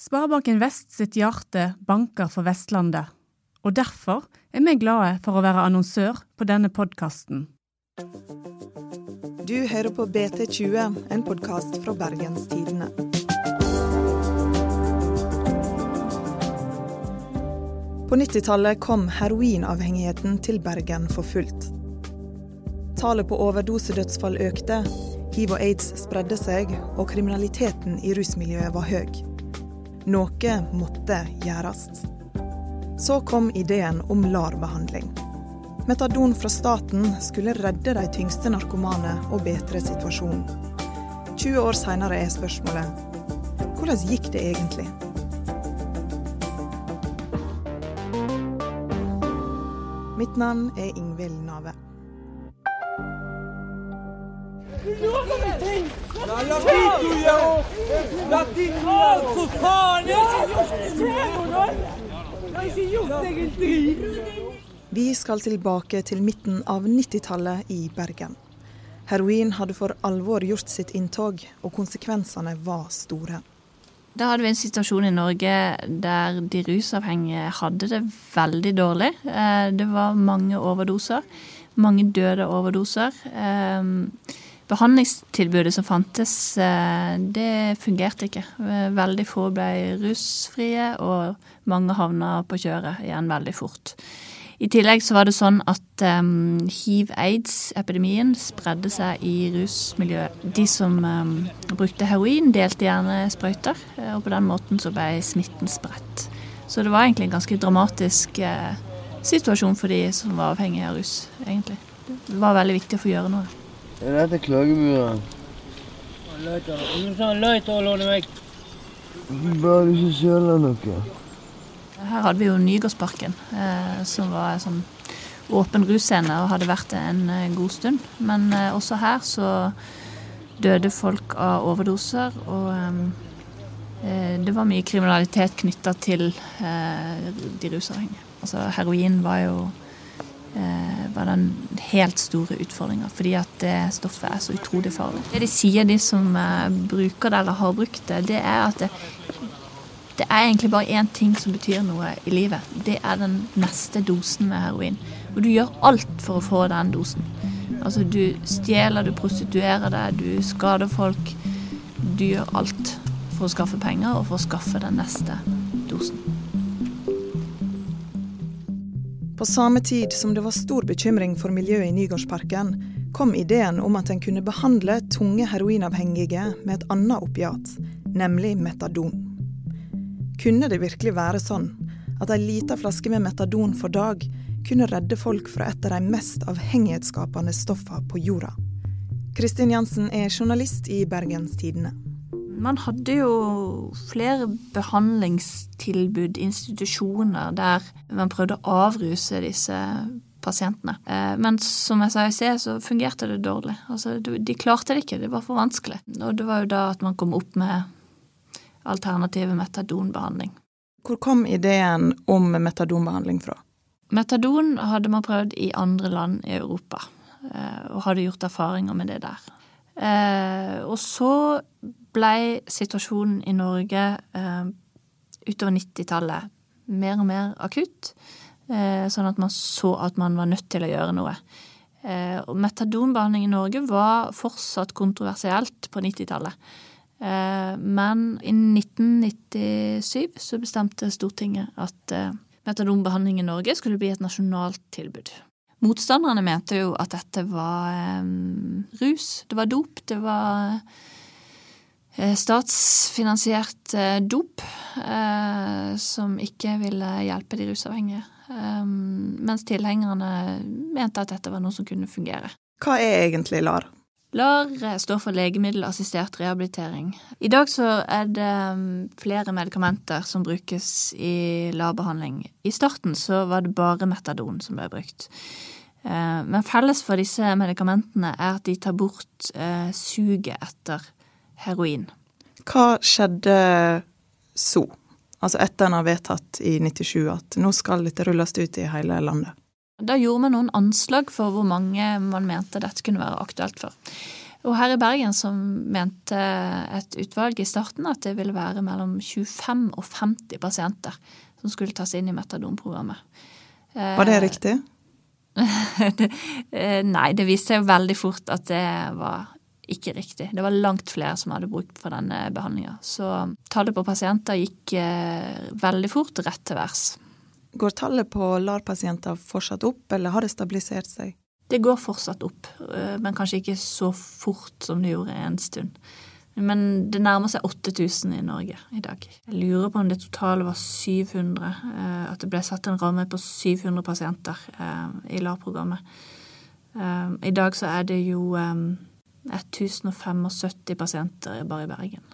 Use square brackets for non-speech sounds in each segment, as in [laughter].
Sparebanken Vest sitt hjerte banker for Vestlandet, og derfor er vi glade for å være annonsør på denne podkasten. Du hører på BT20, en podkast fra Bergens Tidende. På 90-tallet kom heroinavhengigheten til Bergen for fullt. Tallet på overdosedødsfall økte, hiv og aids spredde seg, og kriminaliteten i rusmiljøet var høy. Noe måtte gjøres. Så kom ideen om LAR-behandling. Metadon fra staten skulle redde de tyngste narkomane og bedre situasjonen. 20 år seinere er spørsmålet hvordan gikk det egentlig? Mitt navn er Ingvild Nave. Vi skal tilbake til midten av 90-tallet i Bergen. Heroin hadde for alvor gjort sitt inntog, og konsekvensene var store. Da hadde vi en situasjon i Norge der de rusavhengige hadde det veldig dårlig. Eh, det var mange overdoser. Mange døde overdoser. Eh, Behandlingstilbudet som fantes, eh, det fungerte ikke. Eh, veldig få ble rusfrie, og mange havna på kjøret igjen veldig fort. I tillegg så var det sånn at um, hiv-aids-epidemien spredde seg i rusmiljøet. De som um, brukte heroin, delte gjerne sprøyter, og på den måten så ble smitten spredt. Så det var egentlig en ganske dramatisk uh, situasjon for de som var avhengige av rus, egentlig. Det var veldig viktig å få gjøre noe. Er dette klagemuren? Bare du ikke søler noe. Her hadde vi jo Nygårdsparken, eh, som var en sånn åpen russcene og hadde vært det en eh, god stund. Men eh, også her så døde folk av overdoser, og eh, det var mye kriminalitet knytta til eh, de rusavhengige. Altså heroin var jo var den helt store utfordringa, fordi at det stoffet er så utrolig farlig. Det de sier, de som eh, bruker det eller har brukt det, det er at det, det er egentlig bare én ting som betyr noe i livet. Det er den neste dosen med heroin. Og du gjør alt for å få den dosen. Altså du stjeler, du prostituerer deg, du skader folk. Du gjør alt for å skaffe penger og for å skaffe den neste dosen. På samme tid som det var stor bekymring for miljøet i Nygårdsparken, kom ideen om at en kunne behandle tunge heroinavhengige med et annet opiat, nemlig metadon. Kunne det virkelig være sånn at ei lita flaske med metadon for dag kunne redde folk fra et av de mest avhengighetsskapende stoffene på jorda? Kristin Jansen er journalist i Bergens Tidende. Man hadde jo flere behandlingstilbud, institusjoner, der man prøvde å avruse disse pasientene. Eh, men som jeg sa i sted, så fungerte det dårlig. Altså, de klarte det ikke, det var for vanskelig. Og det var jo da at man kom opp med alternative metadonbehandling. Hvor kom ideen om metadonbehandling fra? Metadon hadde man prøvd i andre land i Europa, eh, og hadde gjort erfaringer med det der. Eh, og så blei situasjonen i Norge eh, utover 90-tallet mer og mer akutt. Eh, sånn at man så at man var nødt til å gjøre noe. Eh, metadonbehandling i Norge var fortsatt kontroversielt på 90-tallet. Eh, men i 1997 så bestemte Stortinget at eh, metadonbehandling i Norge skulle bli et nasjonalt tilbud. Motstanderne mente jo at dette var eh, rus, det var dop, det var statsfinansiert eh, dop eh, som ikke ville hjelpe de rusavhengige. Mens tilhengerne mente at dette var noe som kunne fungere. Hva er egentlig LAR? LAR står for legemiddelassistert rehabilitering. I dag så er det flere medikamenter som brukes i LAR-behandling. I starten så var det bare metadon som ble brukt. Men felles for disse medikamentene er at de tar bort suget etter heroin. Hva skjedde så? Altså etter en har vedtatt i 97 at nå skal dette rulles ut i hele landet? Da gjorde vi noen anslag for hvor mange man mente dette kunne være aktuelt for. Og her i Bergen så mente et utvalg i starten at det ville være mellom 25 og 50 pasienter som skulle tas inn i metadonprogrammet. Var det riktig? [laughs] Eh, nei, det viste seg veldig fort at det var ikke riktig. Det var langt flere som hadde brukt for denne behandlinga. Så tallet på pasienter gikk eh, veldig fort rett til værs. Går tallet på LAR-pasienter fortsatt opp, eller har det stabilisert seg? Det går fortsatt opp, eh, men kanskje ikke så fort som det gjorde en stund. Men det nærmer seg 8000 i Norge i dag. Jeg lurer på om det totale var 700. Eh, at det ble satt en ramme på 700 pasienter i LAR-programmet. I dag så er det jo 1075 pasienter bare i Bergen.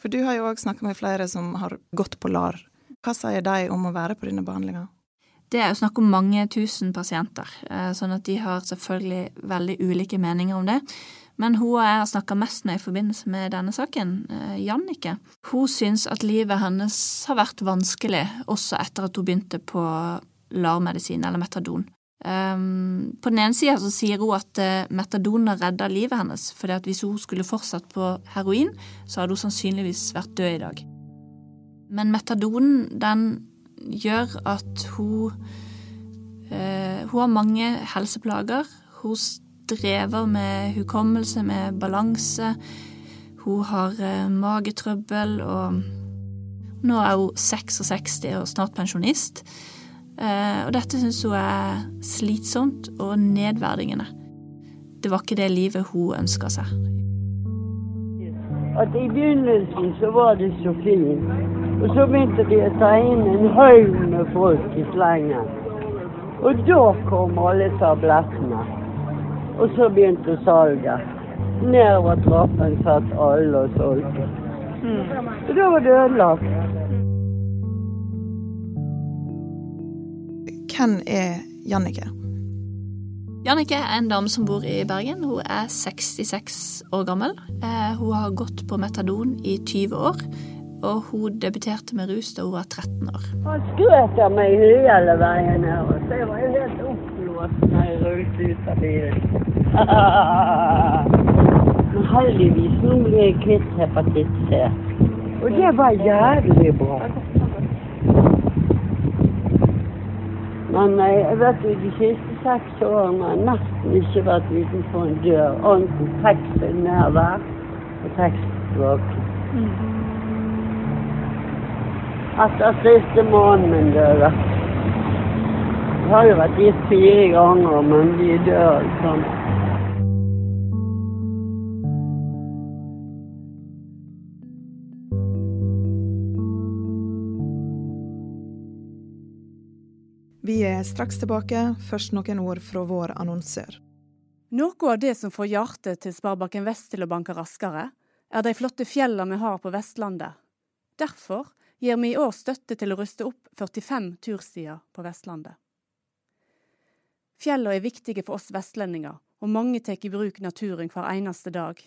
For du har jo òg snakka med flere som har gått på LAR. Hva sier de om å være på denne behandlinga? Det er jo snakk om mange tusen pasienter, eh, sånn at de har selvfølgelig veldig ulike meninger om det. Men hun og jeg har snakka mest med i forbindelse med denne saken, eh, Jannike. Hun syns at livet hennes har vært vanskelig også etter at hun begynte på LAR-medisin, eller metadon. Um, på den ene sida sier hun at uh, har redda livet hennes, For hvis hun skulle fortsatt på heroin, så hadde hun sannsynligvis vært død i dag. Men metadonen, den gjør at hun uh, Hun har mange helseplager. Hun strever med hukommelse, med balanse. Hun har uh, magetrøbbel, og nå er hun 66 og snart pensjonist. Eh, og dette syns hun er slitsomt og nedverdigende. Det var ikke det livet hun ønska seg. At I begynnelsen så var det så fint. Og så begynte de å ta inn en haug med folk i slengen. Og da kom alle tablettene. Og så begynte salget. Nedover trappen satt alle og solgte. Mm. Og da var det ødelagt. Hvem er Jannike? Jannike er en dame som bor i Bergen. Hun er 66 år gammel. Eh, hun har gått på metadon i 20 år og hun debuterte med rus da hun var 13 år. Han skrøt av meg hele veien her, så jeg var jo helt oppblåst da jeg rullet ut av bilen. [laughs] Men heldigvis nå ble jeg kvitt hepatitt C, og det var jævlig bra. Men eh, jeg vet jo, de siste seks årene har jeg nesten ikke vært utenfor en dør, annet er nær hver og taxi bak. Mm etter siste måneden min døde. Jeg har jo vært gift fire ganger, men de dør sånn. Straks tilbake, først noen ord fra vår annonsør. Noe av det som får hjertet til Sparebanken Vest til å banke raskere, er de flotte fjellene vi har på Vestlandet. Derfor gir vi i år støtte til å ruste opp 45 turstier på Vestlandet. Fjellene er viktige for oss vestlendinger, og mange tar i bruk naturen hver eneste dag.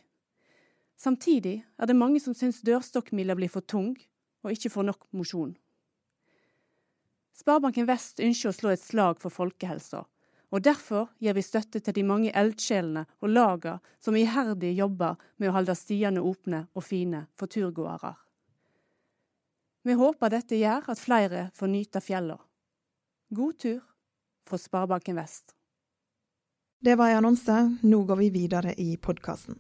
Samtidig er det mange som syns dørstokkmila blir for tung og ikke får nok mosjon. Sparebanken Vest ønsker å slå et slag for folkehelsa, og derfor gir vi støtte til de mange eldsjelene og laga som iherdig jobber med å holde stiene åpne og fine for turgåere. Vi håper dette gjør at flere får nyte fjella. God tur fra Sparebanken Vest. Det var en annonse. Nå går vi videre i podkasten.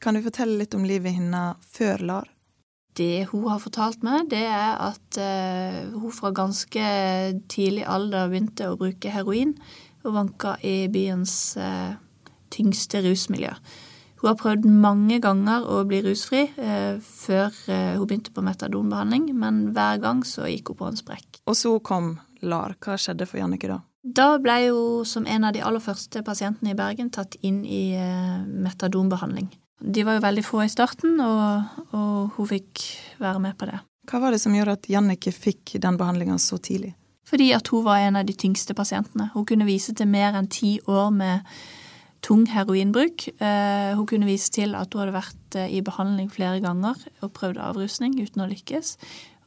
Kan du fortelle litt om livet hennes før LAR? Det hun har fortalt meg, det er at uh, hun fra ganske tidlig alder begynte å bruke heroin og vanka i byens uh, tyngste rusmiljø. Hun har prøvd mange ganger å bli rusfri eh, før eh, hun begynte på metadonbehandling, men hver gang så gikk hun på en sprekk. Og så kom LAR. Hva skjedde for Jannicke da? Da ble hun som en av de aller første pasientene i Bergen tatt inn i eh, metadonbehandling. De var jo veldig få i starten, og, og hun fikk være med på det. Hva var det som gjorde at Jannicke fikk den behandlinga så tidlig? Fordi at hun var en av de tyngste pasientene. Hun kunne vise til mer enn ti år med tung heroinbruk. Eh, hun kunne vise til at hun hadde vært eh, i behandling flere ganger og prøvd avrusning uten å lykkes.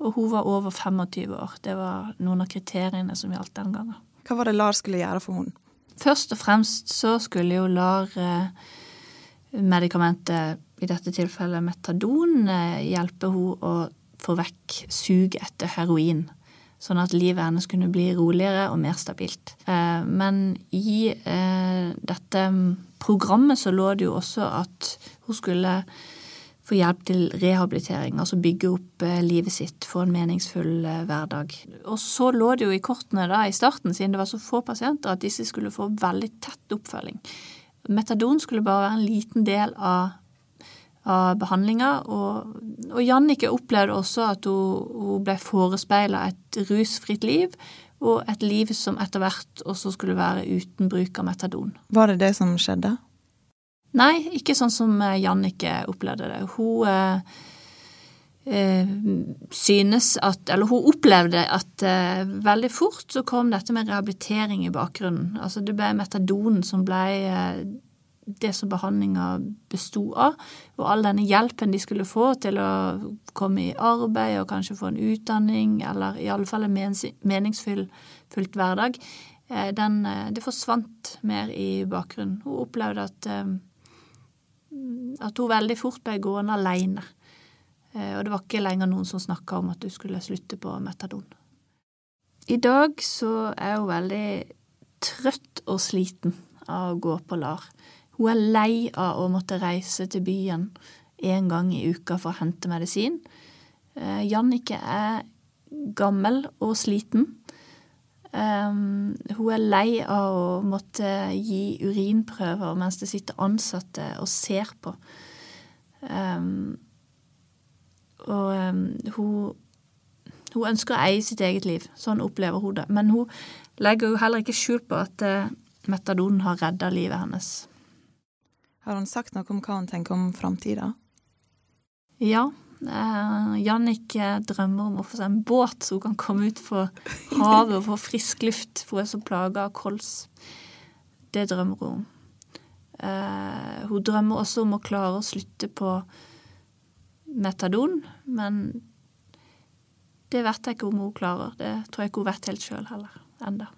Og hun var over 25 år. Det var noen av kriteriene som gjaldt den gangen. Hva var det LAR skulle gjøre for henne? Først og fremst så skulle jo LAR eh, medikamentet, i dette tilfellet metadon, hjelper hun å få vekk suget etter heroin. Sånn at livet hennes kunne bli roligere og mer stabilt. Men i dette programmet så lå det jo også at hun skulle få hjelp til rehabilitering, altså bygge opp eh, livet sitt, få en meningsfull eh, hverdag. Og så lå det jo i kortene da i starten, siden det var så få pasienter, at disse skulle få veldig tett oppfølging. Metadon skulle bare være en liten del av, av behandlinga, og, og Jannike opplevde også at hun, hun ble forespeila et rusfritt liv, og et liv som etter hvert også skulle være uten bruk av metadon. Var det det som skjedde? Nei, ikke sånn som eh, Jannicke opplevde det. Hun eh, synes at Eller hun opplevde at eh, veldig fort så kom dette med rehabilitering i bakgrunnen. Altså det ble metadonen som ble eh, det som behandlinga besto av, og all denne hjelpen de skulle få til å komme i arbeid og kanskje få en utdanning, eller i alle fall en meningsfylt hverdag, eh, den, det forsvant mer i bakgrunnen. Hun opplevde at at hun veldig fort ble gående alene. Eh, og det var ikke lenger noen som snakka om at du skulle slutte på metadon. I dag så er hun veldig trøtt og sliten av å gå på LAR. Hun er lei av å måtte reise til byen én gang i uka for å hente medisin. Jannike er gammel og sliten. Um, hun er lei av å måtte gi urinprøver mens det sitter ansatte og ser på. Um, og um, hun, hun, ønsker å eie sitt eget liv. Sånn opplever hun det. Men hun legger jo heller ikke skjul på at uh, metadonen har redda livet hennes. Har hun sagt noe om hva hun tenker om framtida? Ja, Uh, Jannik drømmer om å få seg en båt så hun kan komme ut på havet og få frisk luft, for hun er så plaga av kols. Det drømmer hun om. Uh, hun drømmer også om å klare å slutte på metadon, men det vet jeg ikke om hun klarer. Det tror jeg ikke hun vet helt sjøl heller, enda.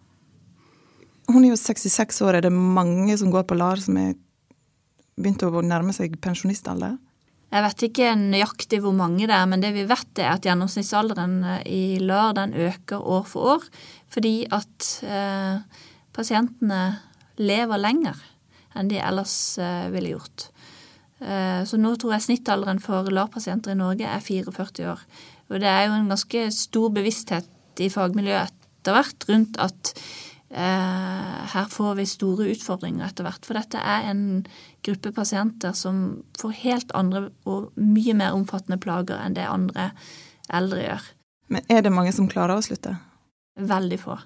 Hun er jo 66 år. Er det mange som går på LAR som er begynt å nærme seg pensjonistalder? Jeg vet ikke nøyaktig hvor mange det er, men det vi vet er at gjennomsnittsalderen eh, i LAR den øker år for år, fordi at eh, pasientene lever lenger enn de ellers eh, ville gjort. Eh, så nå tror jeg snittalderen for LAR-pasienter i Norge er 44 år. Og det er jo en ganske stor bevissthet i fagmiljøet etter hvert rundt at Eh, her får vi store utfordringer etter hvert. For dette er en gruppe pasienter som får helt andre og mye mer omfattende plager enn det andre eldre gjør. Men er det mange som klarer å slutte? Veldig få.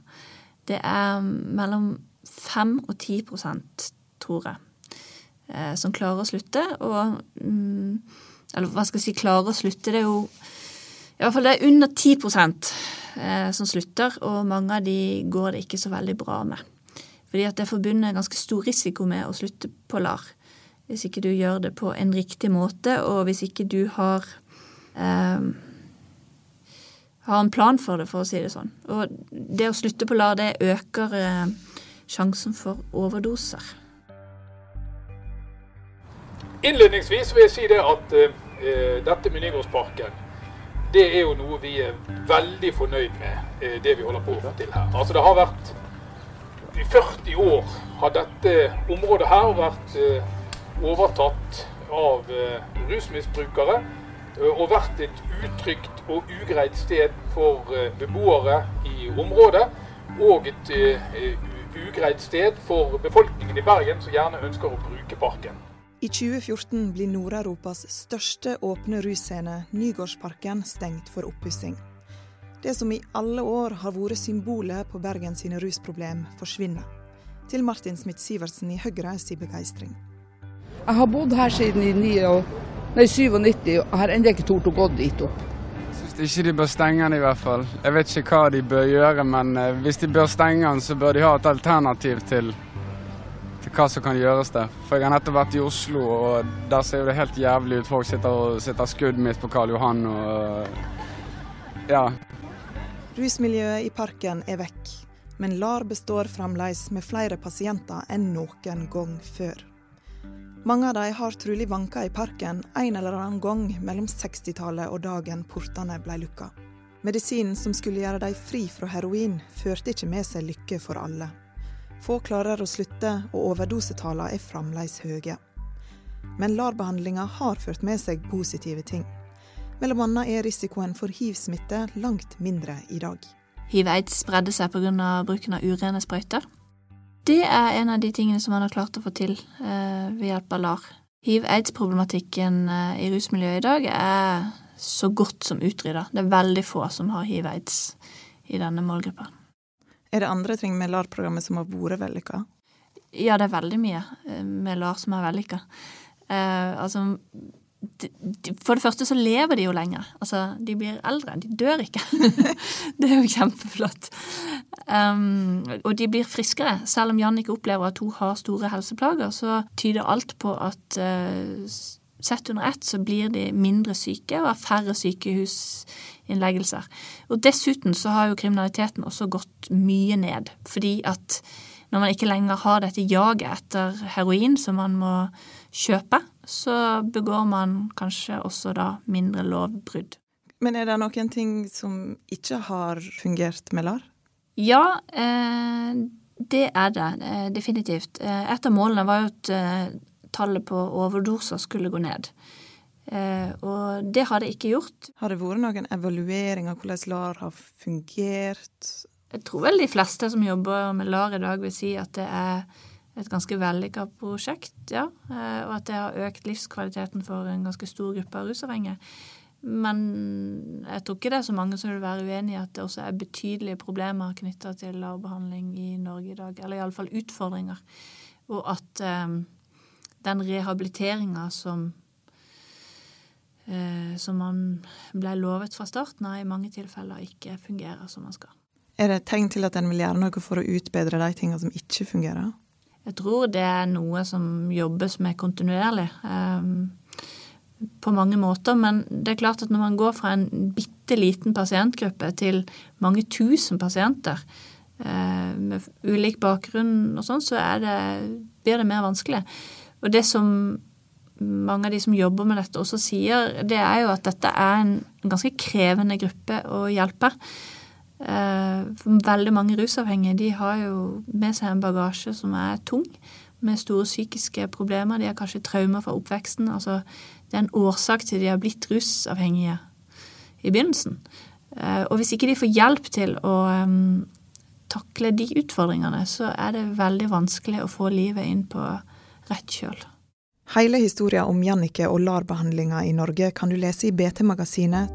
Det er mellom 5 og 10 prosent, tror jeg, eh, som klarer å slutte. Og mm, Eller hva skal jeg si, klarer å slutte. Det er jo I hvert fall det er under 10 eh, som slutter, og mange av de går det ikke så veldig bra med. Fordi at det er forbundet ganske stor risiko med å slutte på LAR. Hvis ikke du gjør det på en riktig måte, og hvis ikke du har eh, har en plan for det, for å si det sånn. Og det å slutte på LAR, det øker eh, sjansen for overdoser. Innledningsvis vil jeg si det at uh, dette med Nygårdsparken det er jo noe vi er veldig fornøyd med, eh, det vi holder på å få til her. Altså det har vært I 40 år har dette området her vært eh, overtatt av eh, rusmisbrukere. Og vært et utrygt og ugreit sted for beboere i området. Og et ugreit sted for befolkningen i Bergen som gjerne ønsker å bruke parken. I 2014 blir Nord-Europas største åpne russcene, Nygårdsparken, stengt for oppussing. Det som i alle år har vært symbolet på Bergen sine rusproblem, forsvinner. Til Martin Smith-Sivertsen i Høyre sin begeistring. Jeg har bodd her siden i 97 og har ennå ikke tort å gå dit opp. Jeg syns ikke de bør stenge den i hvert fall. Jeg vet ikke hva de bør gjøre, men eh, hvis de bør stenge den, så bør de ha et alternativ til til hva som kan gjøres der. For jeg har nettopp vært i Oslo, og der ser jo det helt jævlig ut. Folk sitter og sitter skudd midt på Karl Johan og ja. Rusmiljøet i parken er vekk, men LAR består fremdeles med flere pasienter enn noen gang før. Mange av de har trolig vanka i parken en eller annen gang mellom 60-tallet og dagen portene ble lukka. Medisinen som skulle gjøre dem fri fra heroin, førte ikke med seg lykke for alle. Få klarer å slutte, og overdosetallene er fremdeles høye. Men LAR-behandlinga har ført med seg positive ting. Mellom annet er risikoen for hiv-smitte langt mindre i dag. Hiv-aids spredde seg pga. bruken av urene sprøyter. Det er en av de tingene som man har klart å få til eh, ved hjelp av LAR. Hiv-aids-problematikken eh, i rusmiljøet i dag er så godt som utrydda. Det er veldig få som har hiv-aids i denne målgruppa. Er det andre ting med LAR-programmet som har vært vellykka? Ja, det er veldig mye eh, med LAR som er vellykka. Uh, altså for det første så lever de jo lenger. Altså, de blir eldre. De dør ikke. [laughs] det er jo kjempeflott. Um, og de blir friskere. Selv om Jannicke opplever at hun har store helseplager, så tyder alt på at uh, sett under ett så blir de mindre syke og har færre sykehusinnleggelser. Og dessuten så har jo kriminaliteten også gått mye ned. Fordi at når man ikke lenger har dette jaget etter heroin som man må kjøpe, så begår man kanskje også da mindre lovbrudd. Men er det noen ting som ikke har fungert med LAR? Ja, eh, det er det eh, definitivt. Eh, et av målene var jo at tallet på overdoser skulle gå ned. Eh, og det har det ikke gjort. Har det vært noen evaluering av hvordan LAR har fungert? Jeg tror vel de fleste som jobber med LAR i dag, vil si at det er et ganske vellykka prosjekt, ja. Eh, og at det har økt livskvaliteten for en ganske stor gruppe av rusavhengige. Men jeg tror ikke det er så mange som vil være uenig i at det også er betydelige problemer knytta til LAR-behandling i Norge i dag. Eller iallfall utfordringer. Og at um, den rehabiliteringa som som man ble lovet fra starten av, i mange tilfeller ikke fungerer som man skal. Er det et tegn til at en vil gjøre noe for å utbedre de tingene som ikke fungerer? Jeg tror det er noe som jobbes med kontinuerlig. Um, på mange måter, men det er klart at når man går fra en bitte liten pasientgruppe til mange tusen pasienter uh, med ulik bakgrunn og sånn, så det, blir det mer vanskelig. Og det som mange av de som jobber med dette også sier, det er jo at dette er en ganske krevende gruppe å hjelpe. Eh, veldig mange rusavhengige de har jo med seg en bagasje som er tung, med store psykiske problemer. De har kanskje traumer fra oppveksten. Altså, det er en årsak til de har blitt rusavhengige i begynnelsen. Eh, og hvis ikke de får hjelp til å um, takle de utfordringene, så er det veldig vanskelig å få livet inn på rett kjøl. Hele historien om Jannicke og LAR-behandlinga i Norge kan du lese i BT-magasinet.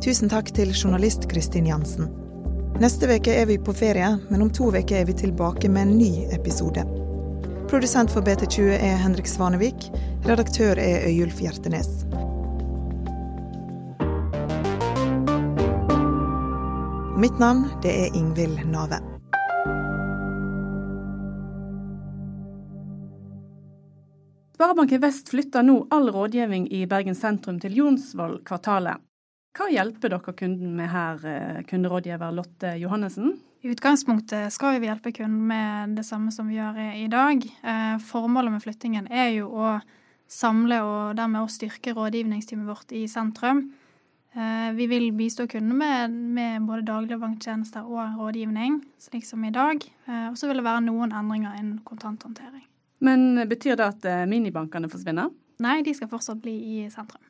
Tusen takk til journalist Kristin Jansen. Neste uke er vi på ferie, men om to uker er vi tilbake med en ny episode. Produsent for BT20 er Henrik Svanevik. Redaktør er Øyulf Hjertenes. Mitt navn det er Ingvild Nave. Sparebanken Vest flytter nå all rådgivning i Bergen sentrum til Jonsvoll-kvartalet. Hva hjelper dere kunden med her, eh, kunderådgiver Lotte Johannessen? I utgangspunktet skal vi hjelpe kunden med det samme som vi gjør i dag. Eh, formålet med flyttingen er jo å samle og dermed å styrke rådgivningsteamet vårt i sentrum. Eh, vi vil bistå kundene med, med både daglige banktjenester og rådgivning, slik som i dag. Og så vil det være noen endringer innen kontanthåndtering. Men betyr det at minibankene forsvinner? Nei, de skal fortsatt bli i sentrum.